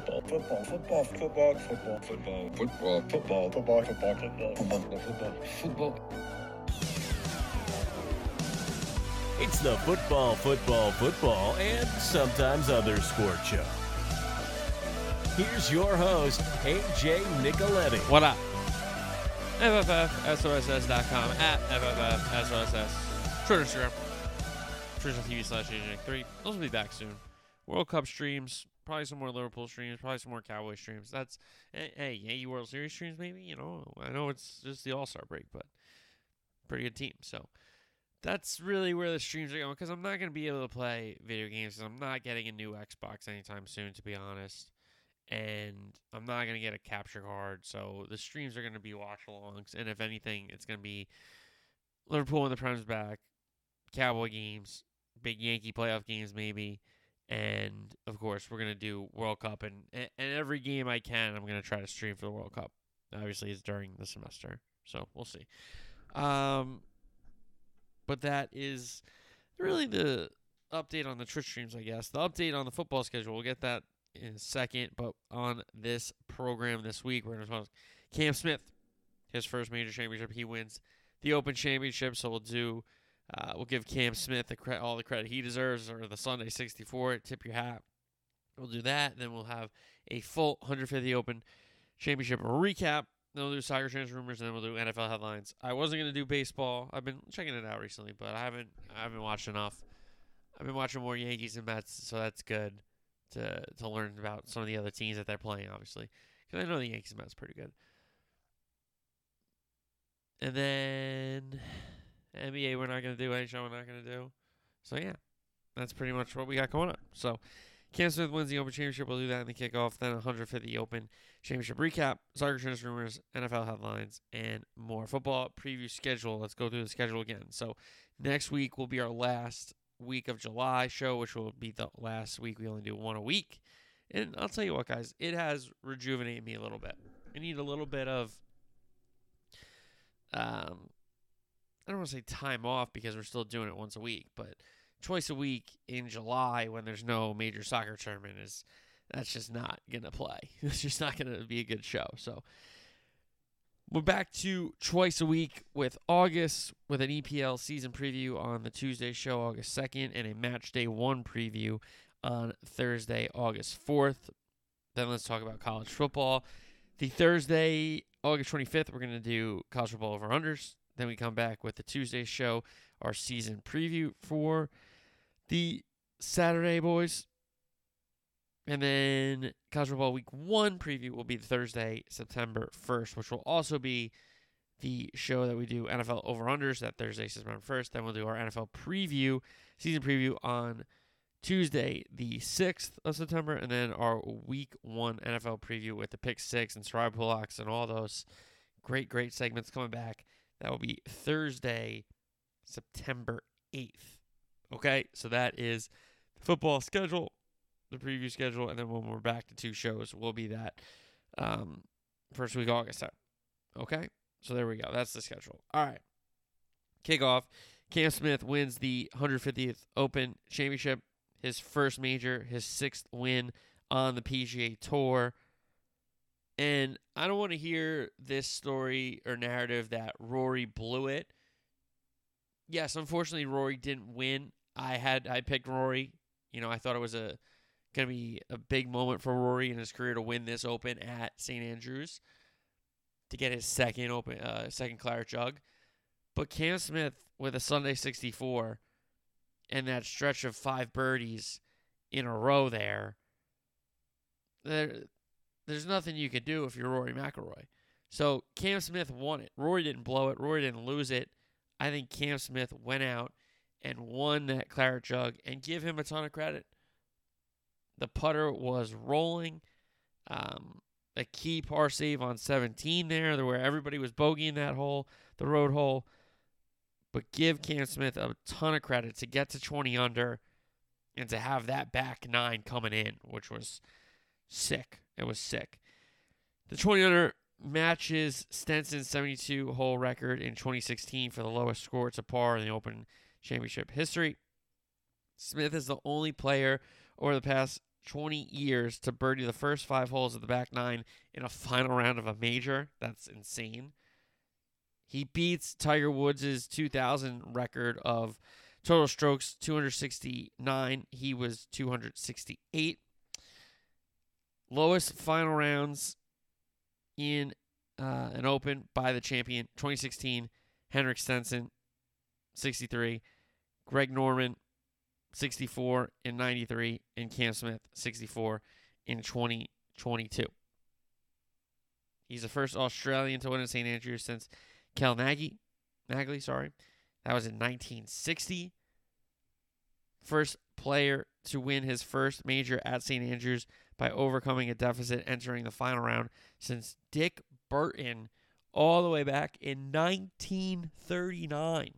football, football, football, football, football, football, football, football, football, football, football, football, football, football. It's the football, football, football, and sometimes other sport show. Here's your host, AJ Nicoletti. What up? FFFSOSS.com at FFFSOSS. Twitter, Instagram. Twitch TV slash AJ3. Those will be back soon. World Cup streams. Probably some more Liverpool streams. Probably some more Cowboy streams. That's, eh, hey, hey, Yankee World Series streams, maybe. You know, I know it's just the All Star break, but pretty good team. So that's really where the streams are going because I'm not going to be able to play video games. I'm not getting a new Xbox anytime soon, to be honest and I'm not going to get a capture card. So the streams are going to be watch alongs. And if anything, it's going to be Liverpool when the Prem's back, Cowboy games, big Yankee playoff games, maybe. And of course, we're going to do World Cup. And, and every game I can, I'm going to try to stream for the World Cup. Obviously, it's during the semester. So we'll see. Um, but that is really the update on the Twitch streams, I guess. The update on the football schedule, we'll get that in a second. But on this program this week, we're to talk Cam Smith, his first major championship. He wins the Open Championship, so we'll do. Uh, we'll give Cam Smith the cre- all the credit he deserves, or the Sunday 64. Tip your hat. We'll do that. Then we'll have a full 150 Open Championship recap. Then we'll do soccer transfer rumors, and then we'll do NFL headlines. I wasn't gonna do baseball. I've been checking it out recently, but I haven't. I haven't watched enough. I've been watching more Yankees and Mets, so that's good to to learn about some of the other teams that they're playing, obviously, because I know the Yankees and Mets pretty good. And then NBA, we're not gonna do NHL. We're not gonna do. So yeah, that's pretty much what we got going on. So Cam Smith wins the Open Championship. We'll do that in the kickoff. Then 150 Open Championship recap, soccer trends rumors, NFL headlines, and more. Football preview schedule. Let's go through the schedule again. So next week will be our last week of July show, which will be the last week. We only do one a week. And I'll tell you what, guys, it has rejuvenated me a little bit. I need a little bit of, um, I don't want to say time off because we're still doing it once a week, but twice a week in July when there's no major soccer tournament is that's just not gonna play. It's just not gonna be a good show. So we're back to twice a week with August with an EPL season preview on the Tuesday show, August 2nd, and a match day one preview on Thursday, August 4th. Then let's talk about college football. The Thursday, August 25th, we're going to do college football over unders. Then we come back with the Tuesday show, our season preview for the Saturday, boys. And then college football week one preview will be Thursday, September 1st, which will also be the show that we do NFL over unders that Thursday, September 1st. Then we'll do our NFL preview, season preview on Tuesday, the 6th of September, and then our week one NFL preview with the pick six and Sarab Pullocks and all those great, great segments coming back. That will be Thursday, September 8th. Okay, so that is the football schedule, the preview schedule, and then when we're back to two shows, will be that um, first week August. Okay, so there we go. That's the schedule. All right, kickoff. Cam Smith wins the 150th Open Championship, his first major, his sixth win on the PGA Tour. And I don't want to hear this story or narrative that Rory blew it. Yes, unfortunately, Rory didn't win. I had I picked Rory. You know, I thought it was a gonna be a big moment for Rory in his career to win this Open at St Andrews to get his second Open, uh, second claret jug. But Cam Smith with a Sunday 64 and that stretch of five birdies in a row there, there there's nothing you can do if you're Rory McIlroy. So Cam Smith won it. Rory didn't blow it. Rory didn't lose it. I think Cam Smith went out and won that claret jug and give him a ton of credit. The putter was rolling. Um, a key par save on 17 there, where everybody was bogeying that hole, the road hole. But give Cam Smith a ton of credit to get to 20 under and to have that back nine coming in, which was sick. It was sick. The 20 under matches Stenson's 72 hole record in 2016 for the lowest score to par in the Open Championship history. Smith is the only player over the past 20 years to birdie the first five holes of the back nine in a final round of a major. That's insane. He beats Tiger Woods' 2000 record of total strokes 269. He was 268. Lowest final rounds in uh, an Open by the champion 2016 Henrik Stenson 63, Greg Norman 64 and 93 and Cam Smith 64 in 2022. He's the first Australian to win at St Andrews since Kel Nagy, Nagley, sorry. That was in 1960. First player to win his first major at St Andrews by overcoming a deficit entering the final round since Dick Burton all the way back in 1939.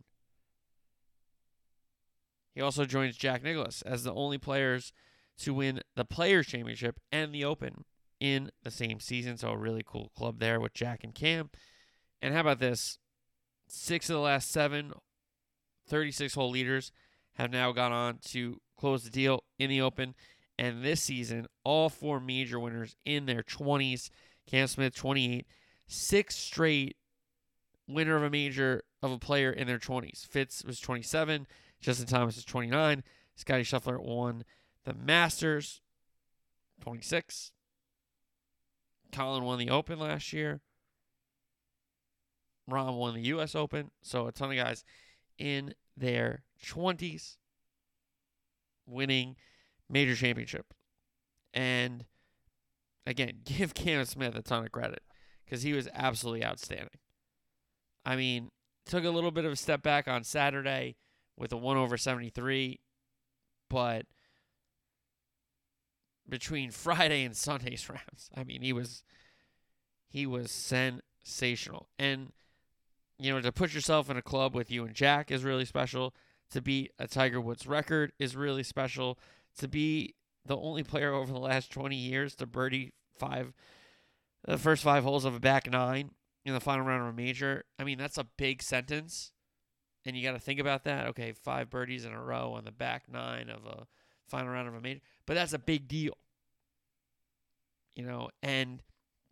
He also joins Jack Nicklaus as the only players to win the Players Championship and the Open in the same season. So a really cool club there with Jack and Cam. And how about this? Six of the last seven 36 hole leaders have now gone on to close the deal in the Open. And this season, all four major winners in their 20s. Cam Smith, 28. Six straight winner of a major of a player in their 20s. Fitz was 27. Justin Thomas is 29. Scotty Scheffler won the Masters, 26. Collin won the Open last year. Rahm won the U.S. Open. So a ton of guys in their 20s winning major championship. And again, give Cam Smith a ton of credit because he was absolutely outstanding. I mean, took a little bit of a step back on Saturday with a 1 over 73, but between Friday and Sunday's rounds, I mean, he was he was sensational. And you know, to put yourself in a club with you and Jack is really special. To beat a Tiger Woods record is really special. To be the only player over the last 20 years to birdie five, the first five holes of a back nine in the final round of a major. I mean, that's a big sentence. And you got to think about that. Okay, five birdies in a row on the back nine of a final round of a major. But that's a big deal. You know, and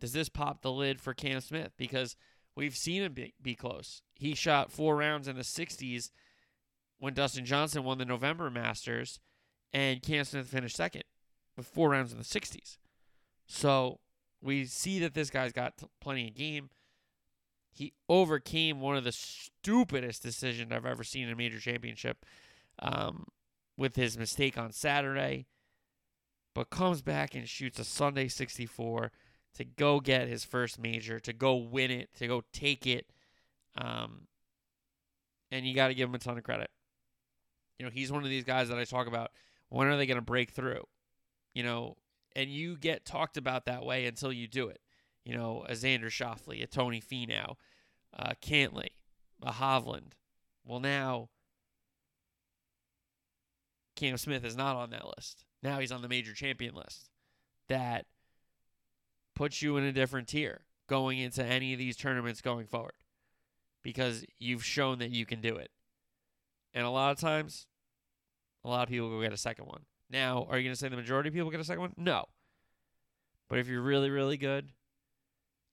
does this pop the lid for Cam Smith? Because we've seen him be, be close. He shot four rounds in the 60s when Dustin Johnson won the November Masters, and Cam Smith finished second with four rounds in the 60s. So we see that this guy's got plenty of game. He overcame one of the stupidest decisions I've ever seen in a major championship um, with his mistake on Saturday, but comes back and shoots a Sunday 64 to go get his first major, to go win it, to go take it. Um, and you got to give him a ton of credit. You know, he's one of these guys that I talk about. When are they going to break through? You know, and you get talked about that way until you do it. You know, a Xander Schauffele, a Tony Finau, uh, Cantlay, a Hovland. Well, now Cam Smith is not on that list. Now he's on the major champion list. That puts you in a different tier going into any of these tournaments going forward because you've shown that you can do it. And a lot of times, a lot of people will get a second one. Now, are you going to say the majority of people get a second one? No. But if you're really, really good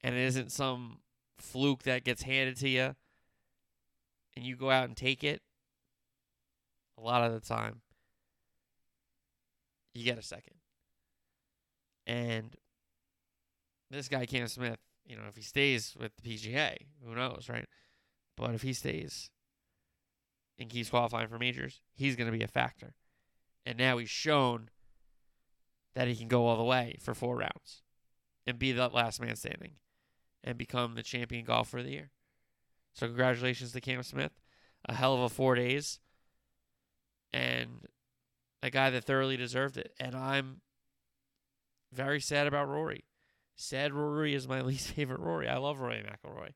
and it isn't some fluke that gets handed to you and you go out and take it, a lot of the time, you get a second. And this guy, Cam Smith, you know, if he stays with the PGA, who knows, right? But if he stays and keeps qualifying for majors, he's going to be a factor. And now he's shown that he can go all the way for four rounds and be the last man standing and become the champion golfer of the year. So congratulations to Cam Smith. A hell of a four days. And a guy that thoroughly deserved it. And I'm very sad about Rory. Sad Rory is my least favorite Rory. I love Rory McIlroy.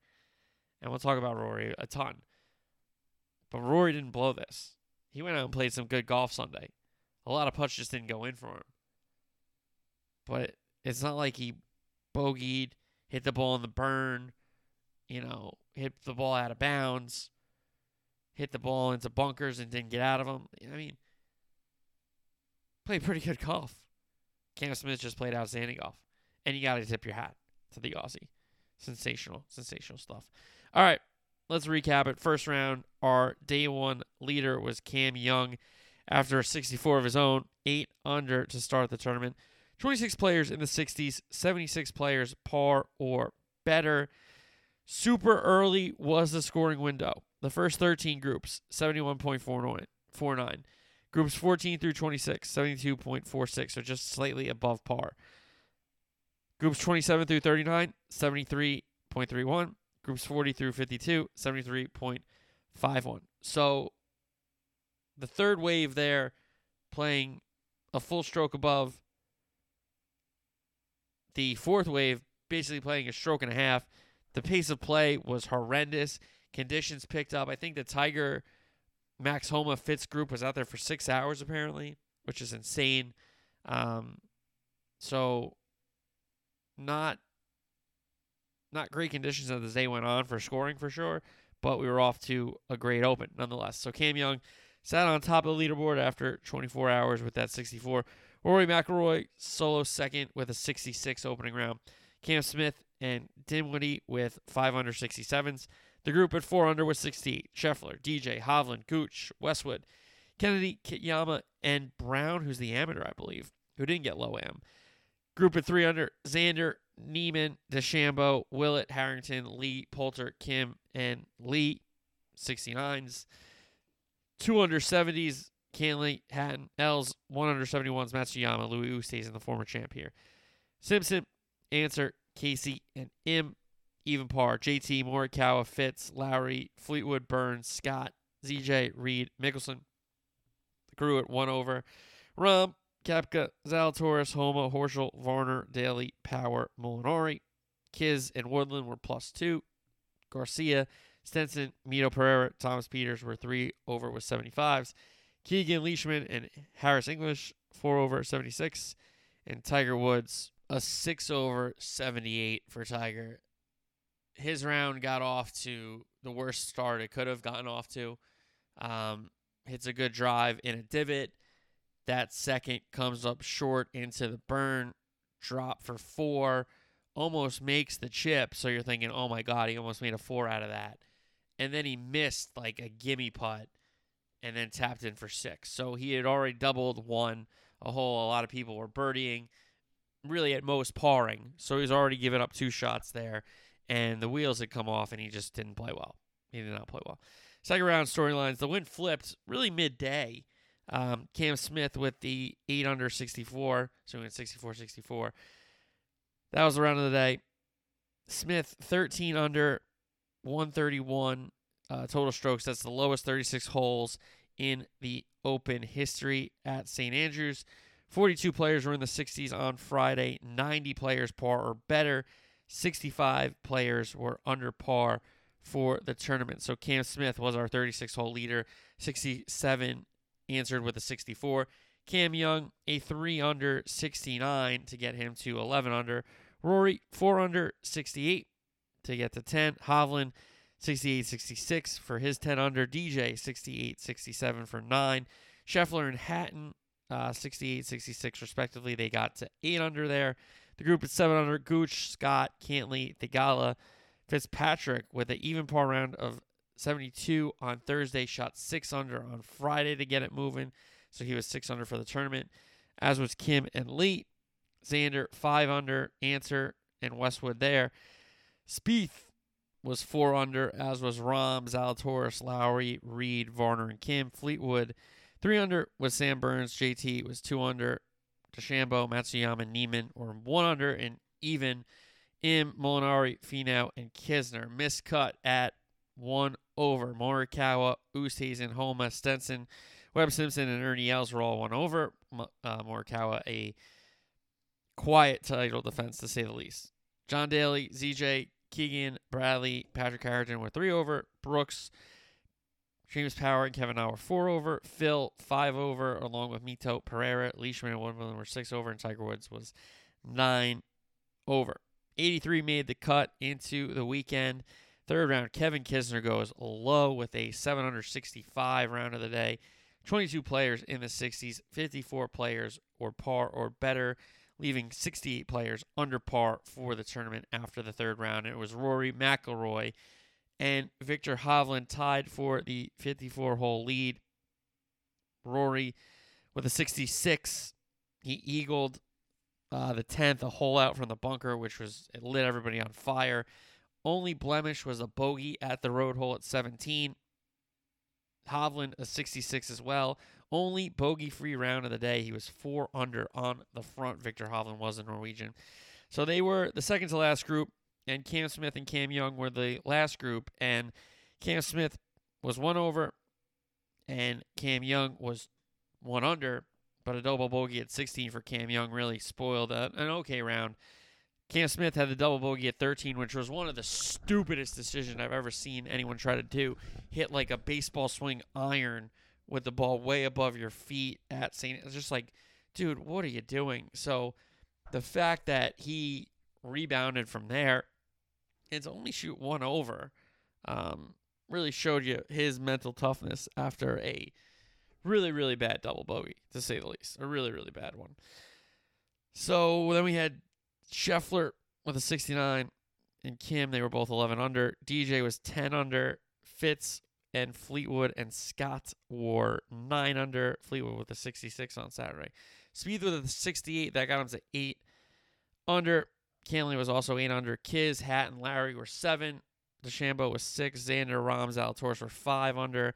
And we'll talk about Rory a ton. But Rory didn't blow this. He went out and played some good golf Sunday. A lot of putts just didn't go in for him. But it's not like he bogeyed, hit the ball in the burn, you know, hit the ball out of bounds, hit the ball into bunkers and didn't get out of them. I mean, played pretty good golf. Cam Smith just played outstanding golf, and you got to tip your hat to the Aussie. Sensational, sensational stuff. All right, let's recap it. First round, our day one leader was Cam Young after a 64 of his own, 8 under to start the tournament. 26 players in the 60s, 76 players par or better. Super early was the scoring window. The first 13 groups, 71.49. Groups 14 through 26, 72.46, so just slightly above par. Groups 27 through 39, 73.31. Groups 40 through 52, 73.51. So the third wave there playing a full stroke above. The fourth wave basically playing a stroke and a half. The pace of play was horrendous. Conditions picked up. I think the Tiger Max Homa Fitz group was out there for six hours apparently, which is insane. Um, so not not great conditions as the day went on for scoring for sure, but we were off to a great open nonetheless. So Cam Young sat on top of the leaderboard after 24 hours with that 64. Rory McIlroy solo second with a 66 opening round. Cam Smith and Dinwiddie with 5 under 67s. The group at 4 under was 68. Scheffler, DJ, Hovland, Gooch, Westwood, Kennedy, Kitayama, and Brown, who's the amateur, I believe, who didn't get low am. Group at 3 under, Xander, Niemann, DeChambeau, Willett, Harrington, Lee, Poulter, Kim, and Lee, 69s. Two under 70s, Cantlay, Hatton, Els, one under 71s, Matsuyama, Louis Oosthuizen in the former champ here. Simpson, Ancer, Casey, and Im, even par. JT, Morikawa, Fitz, Lowry, Fleetwood, Burns, Scott, ZJ, Reed, Mickelson. The crew at one over. Rahm, Koepka, Zalatoris, Homa, Horschel, Varner, Daly, Power, Molinari. Kiz and Woodland were plus two. Garcia, Stenson, Mito Pereira, Thomas Pieters were three over with 75s. Keegan Leishman and Harris English, four over 76. And Tiger Woods, a six over 78 for Tiger. His round got off to the worst start it could have gotten off to. Um, hits a good drive in a divot. That second comes up short into the burn, drop for four, almost makes the chip. So you're thinking, oh my God, he almost made a four out of that. And then he missed like a gimme putt and then tapped in for six. So he had already doubled one a hole. A lot of people were birdieing, really at most parring. So he's already given up two shots there. And the wheels had come off and he just didn't play well. He did not play well. Second round storylines. The wind flipped really midday. Um, Cam Smith with the 8 under 64. So we went 64 64. That was the round of the day. Smith 13 under 131 uh, total strokes. That's the lowest 36 holes in the Open history at St. Andrews. 42 players were in the 60s on Friday. 90 players par or better. 65 players were under par for the tournament. So Cam Smith was our 36 hole leader. 67 answered with a 64. Cam Young, a 3 under 69 to get him to 11 under. Rory, 4 under 68 to get to 10. Hovland, 68 66 for his 10 under. DJ, 68 67 for 9. Scheffler and Hatton, uh, 68 66 respectively. They got to 8 under there. The group at 7 under. Gooch, Scott, Cantlay, Theegala, Fitzpatrick with an even par round of 72 on Thursday. Shot 6 under on Friday to get it moving. So he was 6 under for the tournament, as was Kim and Lee. Xander, 5 under. Ancer and Westwood there. Spieth was 4 under, as was Rahm, Zalatoris, Lowry, Reed, Varner, and Kim. Fleetwood, 3 under was Sam Burns. JT was 2 under. DeChambeau, Matsuyama, Niemann were 1 under, and even Im, Molinari, Finau, and Kisner. Miscut at 1 over. Morikawa, Oosthuizen, Homa, Stenson, Webb Simpson, and Ernie Els were all 1 over. Uh, Morikawa, a quiet title defense to say the least. John Daly, ZJ, Keegan, Bradley, Patrick Harrington were three over. Brooks, James Power, and Kevin were four over. Phil, five over, along with Mito, Pereira, Leishman, and one of them were six over, and Tiger Woods was nine over. 83 made the cut into the weekend. Third round, Kevin Kisner goes low with a 765 round of the day. 22 players in the 60s, 54 players or par or better. leaving 68 players under par for the tournament after the third round. It was Rory McIlroy and Victor Hovland tied for the 54 hole lead. Rory with a 66, he eagled uh, the 10th, a hole out from the bunker, which was it lit everybody on fire. Only blemish was a bogey at the road hole at 17. Hovland a 66 as well. Only bogey free round of the day. He was four under on the front. Victor Hovland was a Norwegian. So they were the second to last group, and Cam Smith and Cam Young were the last group. And Cam Smith was one over, and Cam Young was one under. But a double bogey at 16 for Cam Young really spoiled a, an okay round. Cam Smith had the double bogey at 13, which was one of the stupidest decisions I've ever seen anyone try to do. Hit like a baseball swing iron with the ball way above your feet at St. It's just like, dude, what are you doing? So the fact that he rebounded from there and only shoot one over um, really showed you his mental toughness after a really, really bad double bogey, to say the least. A really, really bad one. So then we had Scheffler with a 69 and Kim, they were both 11 under. DJ was 10 under. Fitz and Fleetwood and Scott were 9 under. Fleetwood with a 66 on Saturday. Spieth with a 68, that got him to 8 under. Cantlay was also 8 under. Kiz, Hat, and Larry were 7. DeChambeau was 6. Xander, Rahm, Zalatoris were 5 under.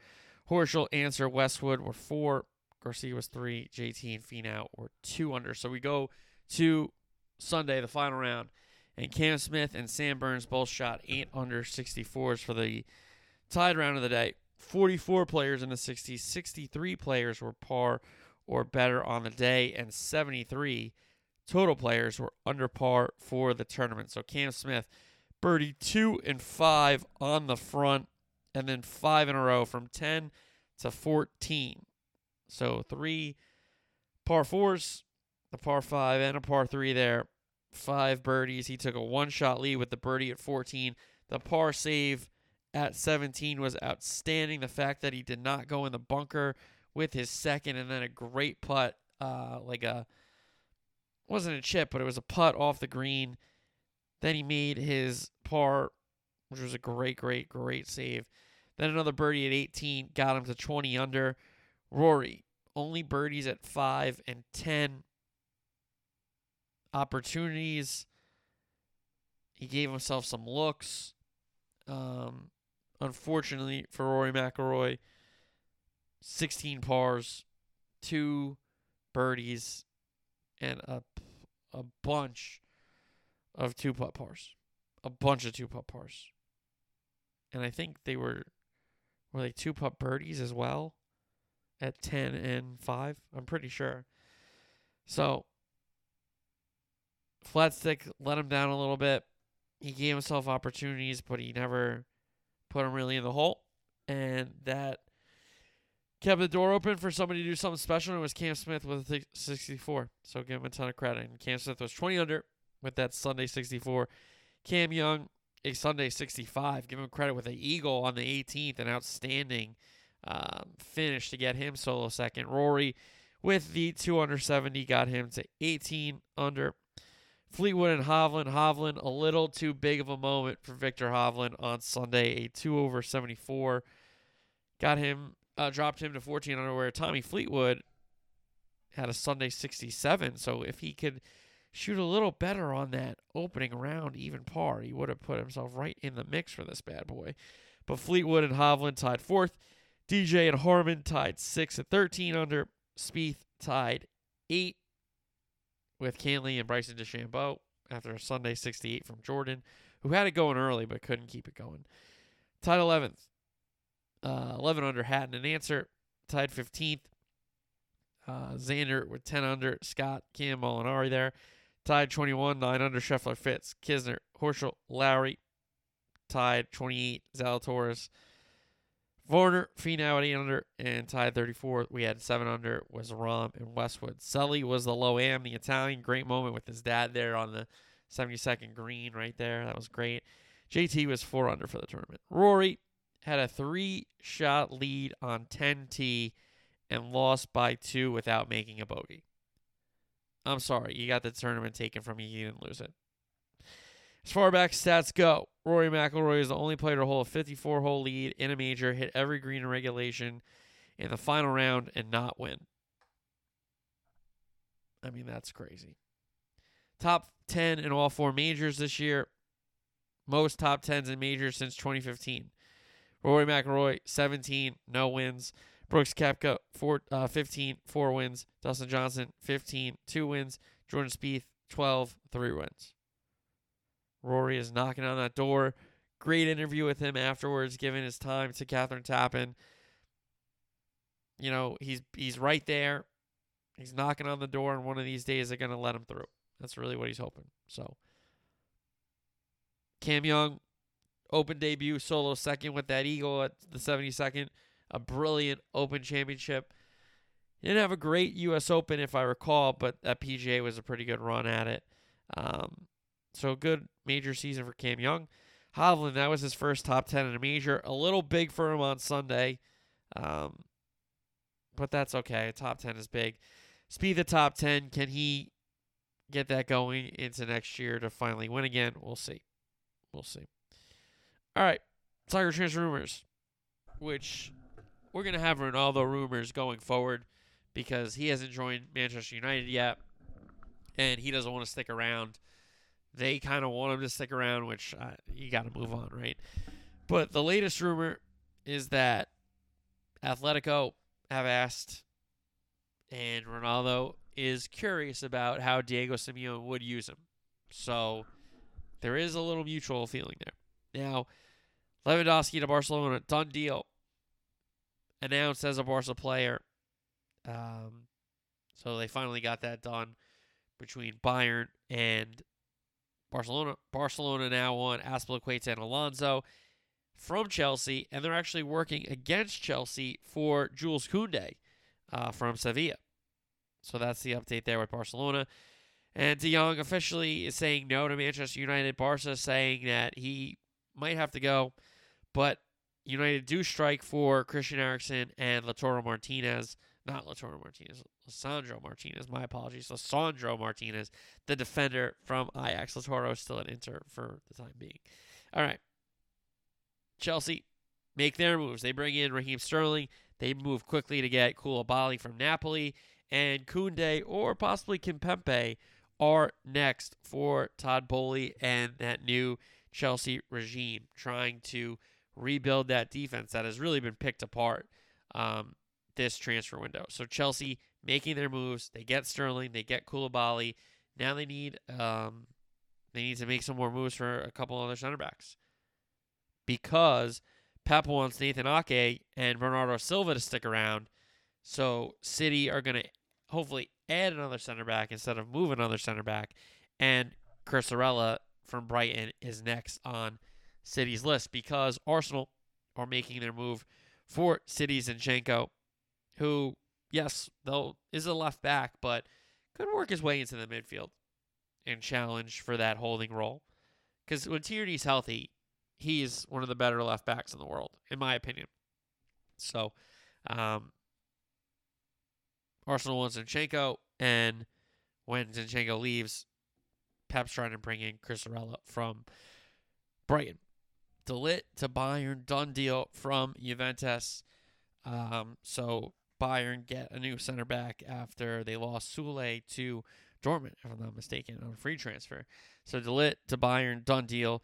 Horschel, Ancer, Westwood were 4. Garcia was 3. JT and Finau were 2 under. So we go to Sunday, the final round, and Cam Smith and Sam Burns both shot 8 under 64s for the tied round of the day. 44 players in the 60s, 63 players were par or better on the day, and 73 total players were under par for the tournament. So Cam Smith, birdie two and five on the front, and then five in a row from 10 to 14. So three par fours, a par five, and a par three there. Five birdies. He took a one shot lead with the birdie at 14. The par save at 17 was outstanding. The fact that he did not go in the bunker with his second and then a great putt, uh, like a wasn't a chip, but it was a putt off the green. Then he made his par, which was a great, great, great save. Then another birdie at 18 got him to 20 under. Rory, only birdies at 5 and 10 opportunities. He gave himself some looks. Um, unfortunately for Rory McIlroy, 16 pars, two birdies, and a a bunch of two putt pars, a bunch of two putt pars, and I think they were were they two putt birdies as well, at 10 and five. I'm pretty sure. So flat stick let him down a little bit. He gave himself opportunities, but he never put him really in the hole. And that kept the door open for somebody to do something special. And it was Cam Smith with a 64. So give him a ton of credit. And Cam Smith was 20 under with that Sunday 64. Cam Young, a Sunday 65. Give him credit with an eagle on the 18th, an outstanding um, finish to get him solo second. Rory with the 2 under 70 got him to 18 under. Fleetwood and Hovland. Hovland, a little too big of a moment for Victor Hovland on Sunday. A 2 over 74. Got him, uh, dropped him to 14 under, where Tommy Fleetwood had a Sunday 67. So if he could shoot a little better on that opening round, even par, he would have put himself right in the mix for this bad boy. But Fleetwood and Hovland tied fourth. DJ and Harman tied six at 13 under. Spieth tied eight with Cantlay and Bryson DeChambeau after a Sunday 68 from Jordan, who had it going early but couldn't keep it going. Tied 11th. Uh, 11 under Hatton and Ancer. Tied 15th. Uh, Xander with 10 under. Scott, Cam, Molinari there. Tied 21. 9 under Scheffler, Fitz, Kisner, Horschel, Lowry. Tied 28. Zalatoris. Varner, Finau at 8 under, and tied 34. We had 7 under was Rahm and Westwood. Sully was the low am, the Italian. Great moment with his dad there on the 72nd green right there. That was great. JT was 4 under for the tournament. Rory had a three shot lead on 10T and lost by two without making a bogey. I'm sorry, you got the tournament taken from you. You didn't lose it. As far back stats go, Rory McIlroy is the only player to hold a 54 hole lead in a major, hit every green in regulation in the final round, and not win. I mean, that's crazy. Top 10 in all four majors this year. Most top 10s in majors since 2015. Rory McIlroy, 17, no wins. Brooks Koepka, four, uh, 15, four wins. Dustin Johnson, 15, two wins. Jordan Spieth, 12, three wins. Rory is knocking on that door. Great interview with him afterwards, giving his time to Kathryn Tappen. You know, he's he's right there. He's knocking on the door, and one of these days they're gonna let him through. That's really what he's hoping. So Cam Young, open debut, solo second with that eagle at the 72nd. A brilliant open championship. He didn't have a great U.S. Open, if I recall, but that PGA was a pretty good run at it. Um, so good major season for Cam Young. Hovland, that was his first top 10 in a major. A little big for him on Sunday, um, but that's okay. Top 10 is big. Spieth the top 10. Can he get that going into next year to finally win again? We'll see. We'll see. All right. Tiger transfer rumors, which we're going to have Ronaldo rumors going forward because he hasn't joined Manchester United yet and he doesn't want to stick around they kind of want him to stick around, which uh, you got to move on, right? But the latest rumor is that Atletico have asked, and Ronaldo is curious about how Diego Simeone would use him. So there is a little mutual feeling there. Now, Lewandowski to Barcelona, done deal. Announced as a Barca player. Um, so they finally got that done between Bayern and Barcelona Barcelona now want Azpilicueta and Alonso from Chelsea, and they're actually working against Chelsea for Jules Koundé uh, from Sevilla. So that's the update there with Barcelona. And De Jong officially is saying no to Manchester United. Barca saying that he might have to go, but United do strike for Christian Eriksen and Lautaro Martinez not Lautaro Martinez, Lisandro Martinez. My apologies, Lisandro Martinez, the defender from Ajax. Is still at Inter for the time being. All right, Chelsea make their moves. They bring in Raheem Sterling. They move quickly to get Koulibaly from Napoli and Koundé or possibly Kimpembe are next for Todd Boehly and that new Chelsea regime, trying to rebuild that defense that has really been picked apart. Um, this transfer window. So Chelsea making their moves. They get Sterling. They get Koulibaly. Now they need um, they need to make some more moves for a couple other center backs because Pep wants Nathan Ake and Bernardo Silva to stick around. So City are going to hopefully add another center back instead of move another center back. And Cucurella from Brighton is next on City's list because Arsenal are making their move for City Zinchenko who, yes, though is a left back, but could work his way into the midfield and challenge for that holding role. Because when Tierney's healthy, he's one of the better left backs in the world, in my opinion. So, um, Arsenal wants Zinchenko, and when Zinchenko leaves, Pep's trying to bring in Cucurella from Brighton. De Ligt to Bayern, done deal from Juventus. Um, so Bayern get a new center back after they lost Sule to Dortmund, if I'm not mistaken, on a free transfer. So De Ligt to Bayern, done deal.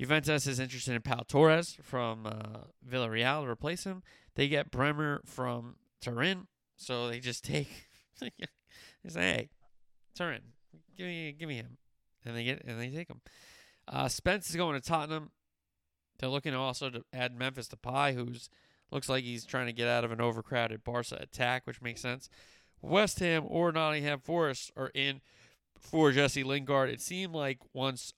Juventus is interested in Pau Torres from uh, Villarreal to replace him. They get Bremer from Turin, so they just take. they say, "Hey, Turin, give me, give me him," and they get and they take him. Uh, Spence is going to Tottenham. They're looking also to add Memphis to Depay, who's Looks like he's trying to get out of an overcrowded Barca attack, which makes sense. West Ham or Nottingham Forest are in for Jesse Lingard. It seemed like once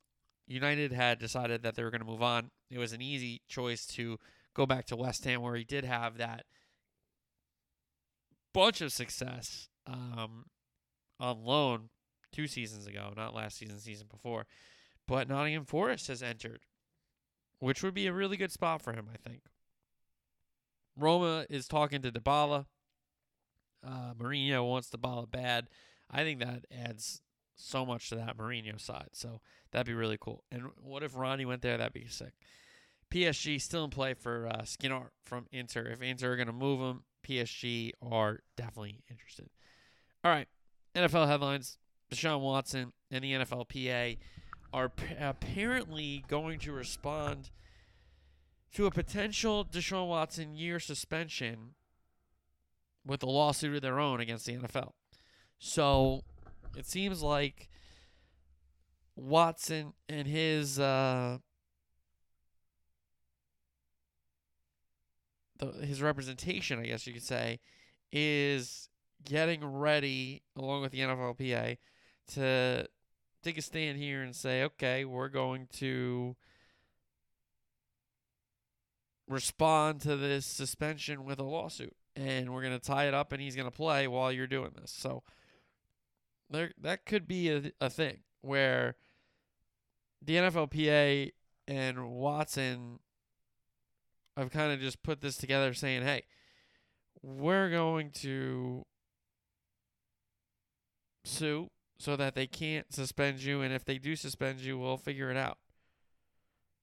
United had decided that they were going to move on, it was an easy choice to go back to West Ham, where he did have that bunch of success um, on loan two seasons ago, not last season, season before. But Nottingham Forest has entered, which would be a really good spot for him, I think. Roma is talking to Dybala. Uh, Mourinho wants Dybala bad. I think that adds so much to that Mourinho side. So that'd be really cool. And what if Ronnie went there? That'd be sick. PSG still in play for uh, Skinner from Inter. If Inter are going to move him, PSG are definitely interested. All right, NFL headlines. Deshaun Watson and the NFLPA are p- apparently going to respond to a potential Deshaun Watson year suspension with a lawsuit of their own against the NFL. So it seems like Watson and his uh, the, his representation, I guess you could say, is getting ready along with the NFLPA to take a stand here and say, okay, we're going to respond to this suspension with a lawsuit and we're going to tie it up and he's going to play while you're doing this. So there that could be a, a thing where the NFLPA and Watson have kind of just put this together saying, "Hey, we're going to sue so that they can't suspend you and if they do suspend you, we'll figure it out."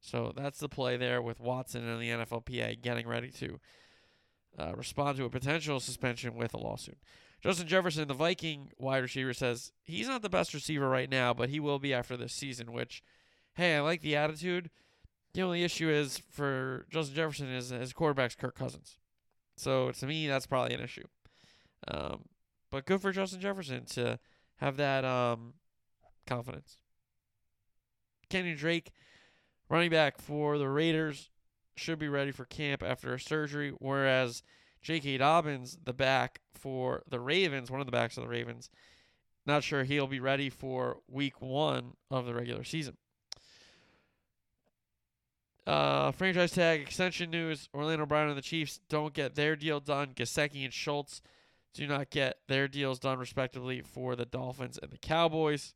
So that's the play there with Watson and the NFLPA getting ready to uh, respond to a potential suspension with a lawsuit. Justin Jefferson, the Viking wide receiver, says he's not the best receiver right now, but he will be after this season. Which, hey, I like the attitude. The only issue is for Justin Jefferson is his quarterback's Kirk Cousins. So to me, that's probably an issue. Um, but good for Justin Jefferson to have that um, confidence. Kenny Drake, running back for the Raiders, should be ready for camp after a surgery, whereas J.K. Dobbins, the back for the Ravens, one of the backs of the Ravens, not sure he'll be ready for week one of the regular season. Uh, franchise tag extension news Orlando Brown and the Chiefs don't get their deal done. Gesicki and Schultz do not get their deals done, respectively, for the Dolphins and the Cowboys.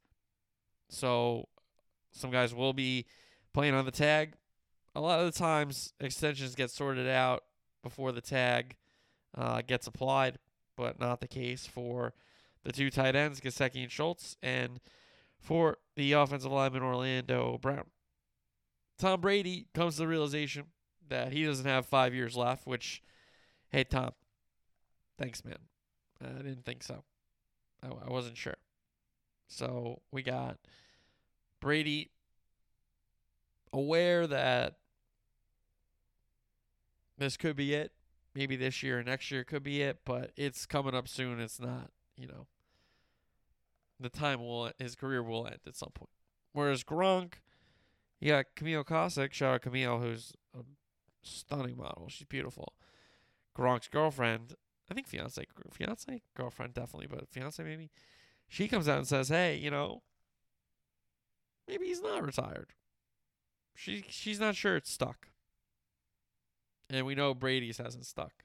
So some guys will be playing on the tag a lot of the times extensions get sorted out before the tag uh, gets applied, but not the case for the two tight ends, Gesicki and Schultz, and for the offensive lineman Orlando Brown. Tom Brady comes to the realization that he doesn't have five years left, which, hey, Tom, thanks, man. I didn't think so. I, I wasn't sure. So we got Brady aware that this could be it. Maybe this year or next year could be it, but it's coming up soon. It's not, you know, the time will his career will end at some point. Whereas Gronk, you got Camille Kostek. Shout out Camille, who's a stunning model. She's beautiful. Gronk's girlfriend, I think fiance, fiance, girlfriend definitely, but fiance maybe. She comes out and says, "Hey, you know, maybe he's not retired." She she's not sure it's stuck. And we know Brady's hasn't stuck.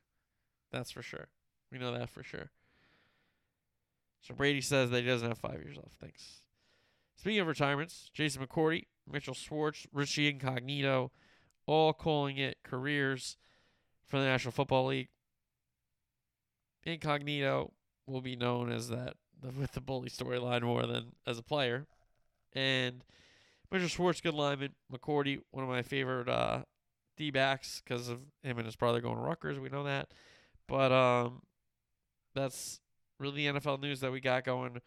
That's for sure. We know that for sure. So Brady says that he doesn't have five years left. Thanks. Speaking of retirements, Jason McCourty, Mitchell Schwartz, Richie Incognito, all calling it careers for the National Football League. Incognito will be known as that with the bully storyline more than as a player. And Mitchell Schwartz, good lineman. McCourty, one of my favorite uh, D backs because of him and his brother going to Rutgers. We know that. But um, that's really the NFL news that we got going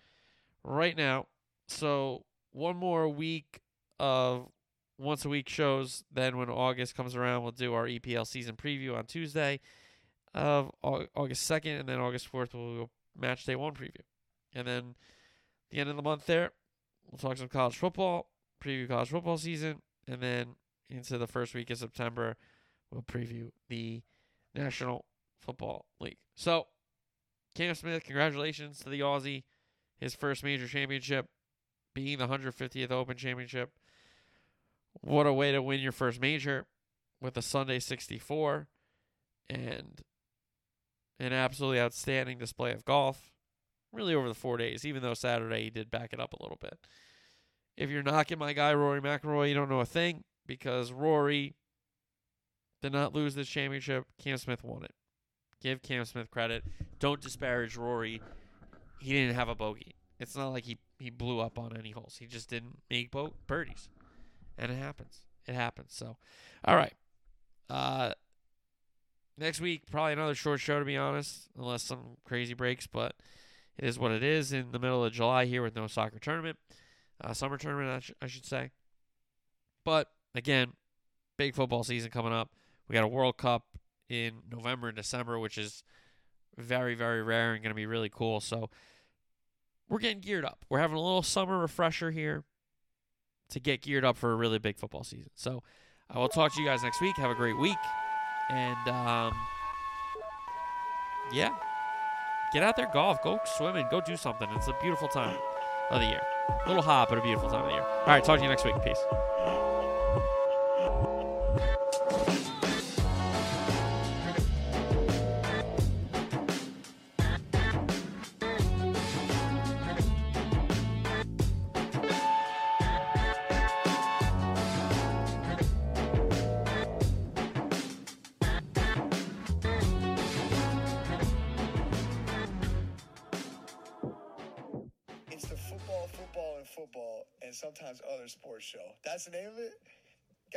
right now. So one more week of once a week shows. Then when August comes around, we'll do our EPL season preview on Tuesday of August 2nd, and then August 4th we'll go match day one preview. And then the end of the month there, we'll talk some college football, preview college football season, and then into the first week of September, we'll preview the National Football League. So, Cam Smith, congratulations to the Aussie, his first major championship, being the 150th Open Championship. What a way to win your first major with a Sunday 64 and an absolutely outstanding display of golf. Really over the four days, even though Saturday he did back it up a little bit. If you're knocking my guy Rory McIlroy, you don't know a thing because Rory did not lose this championship. Cam Smith won it. Give Cam Smith credit. Don't disparage Rory. He didn't have a bogey. It's not like he, he blew up on any holes. He just didn't make boat birdies. And it happens. It happens. So, all right. Uh, next week, probably another short show, to be honest, unless some crazy breaks. But it is what it is in the middle of July here with no soccer tournament, uh, summer tournament, I, sh- I should say. But again, big football season coming up. We got a World Cup in November and December, which is very, very rare and going to be really cool. So we're getting geared up. We're having a little summer refresher here to get geared up for a really big football season. So I will talk to you guys next week. Have a great week. And um, yeah, get out there, golf, go swimming, go do something. It's a beautiful time of the year. A little hot, but a beautiful time of year. All right, talk to you next week. Peace.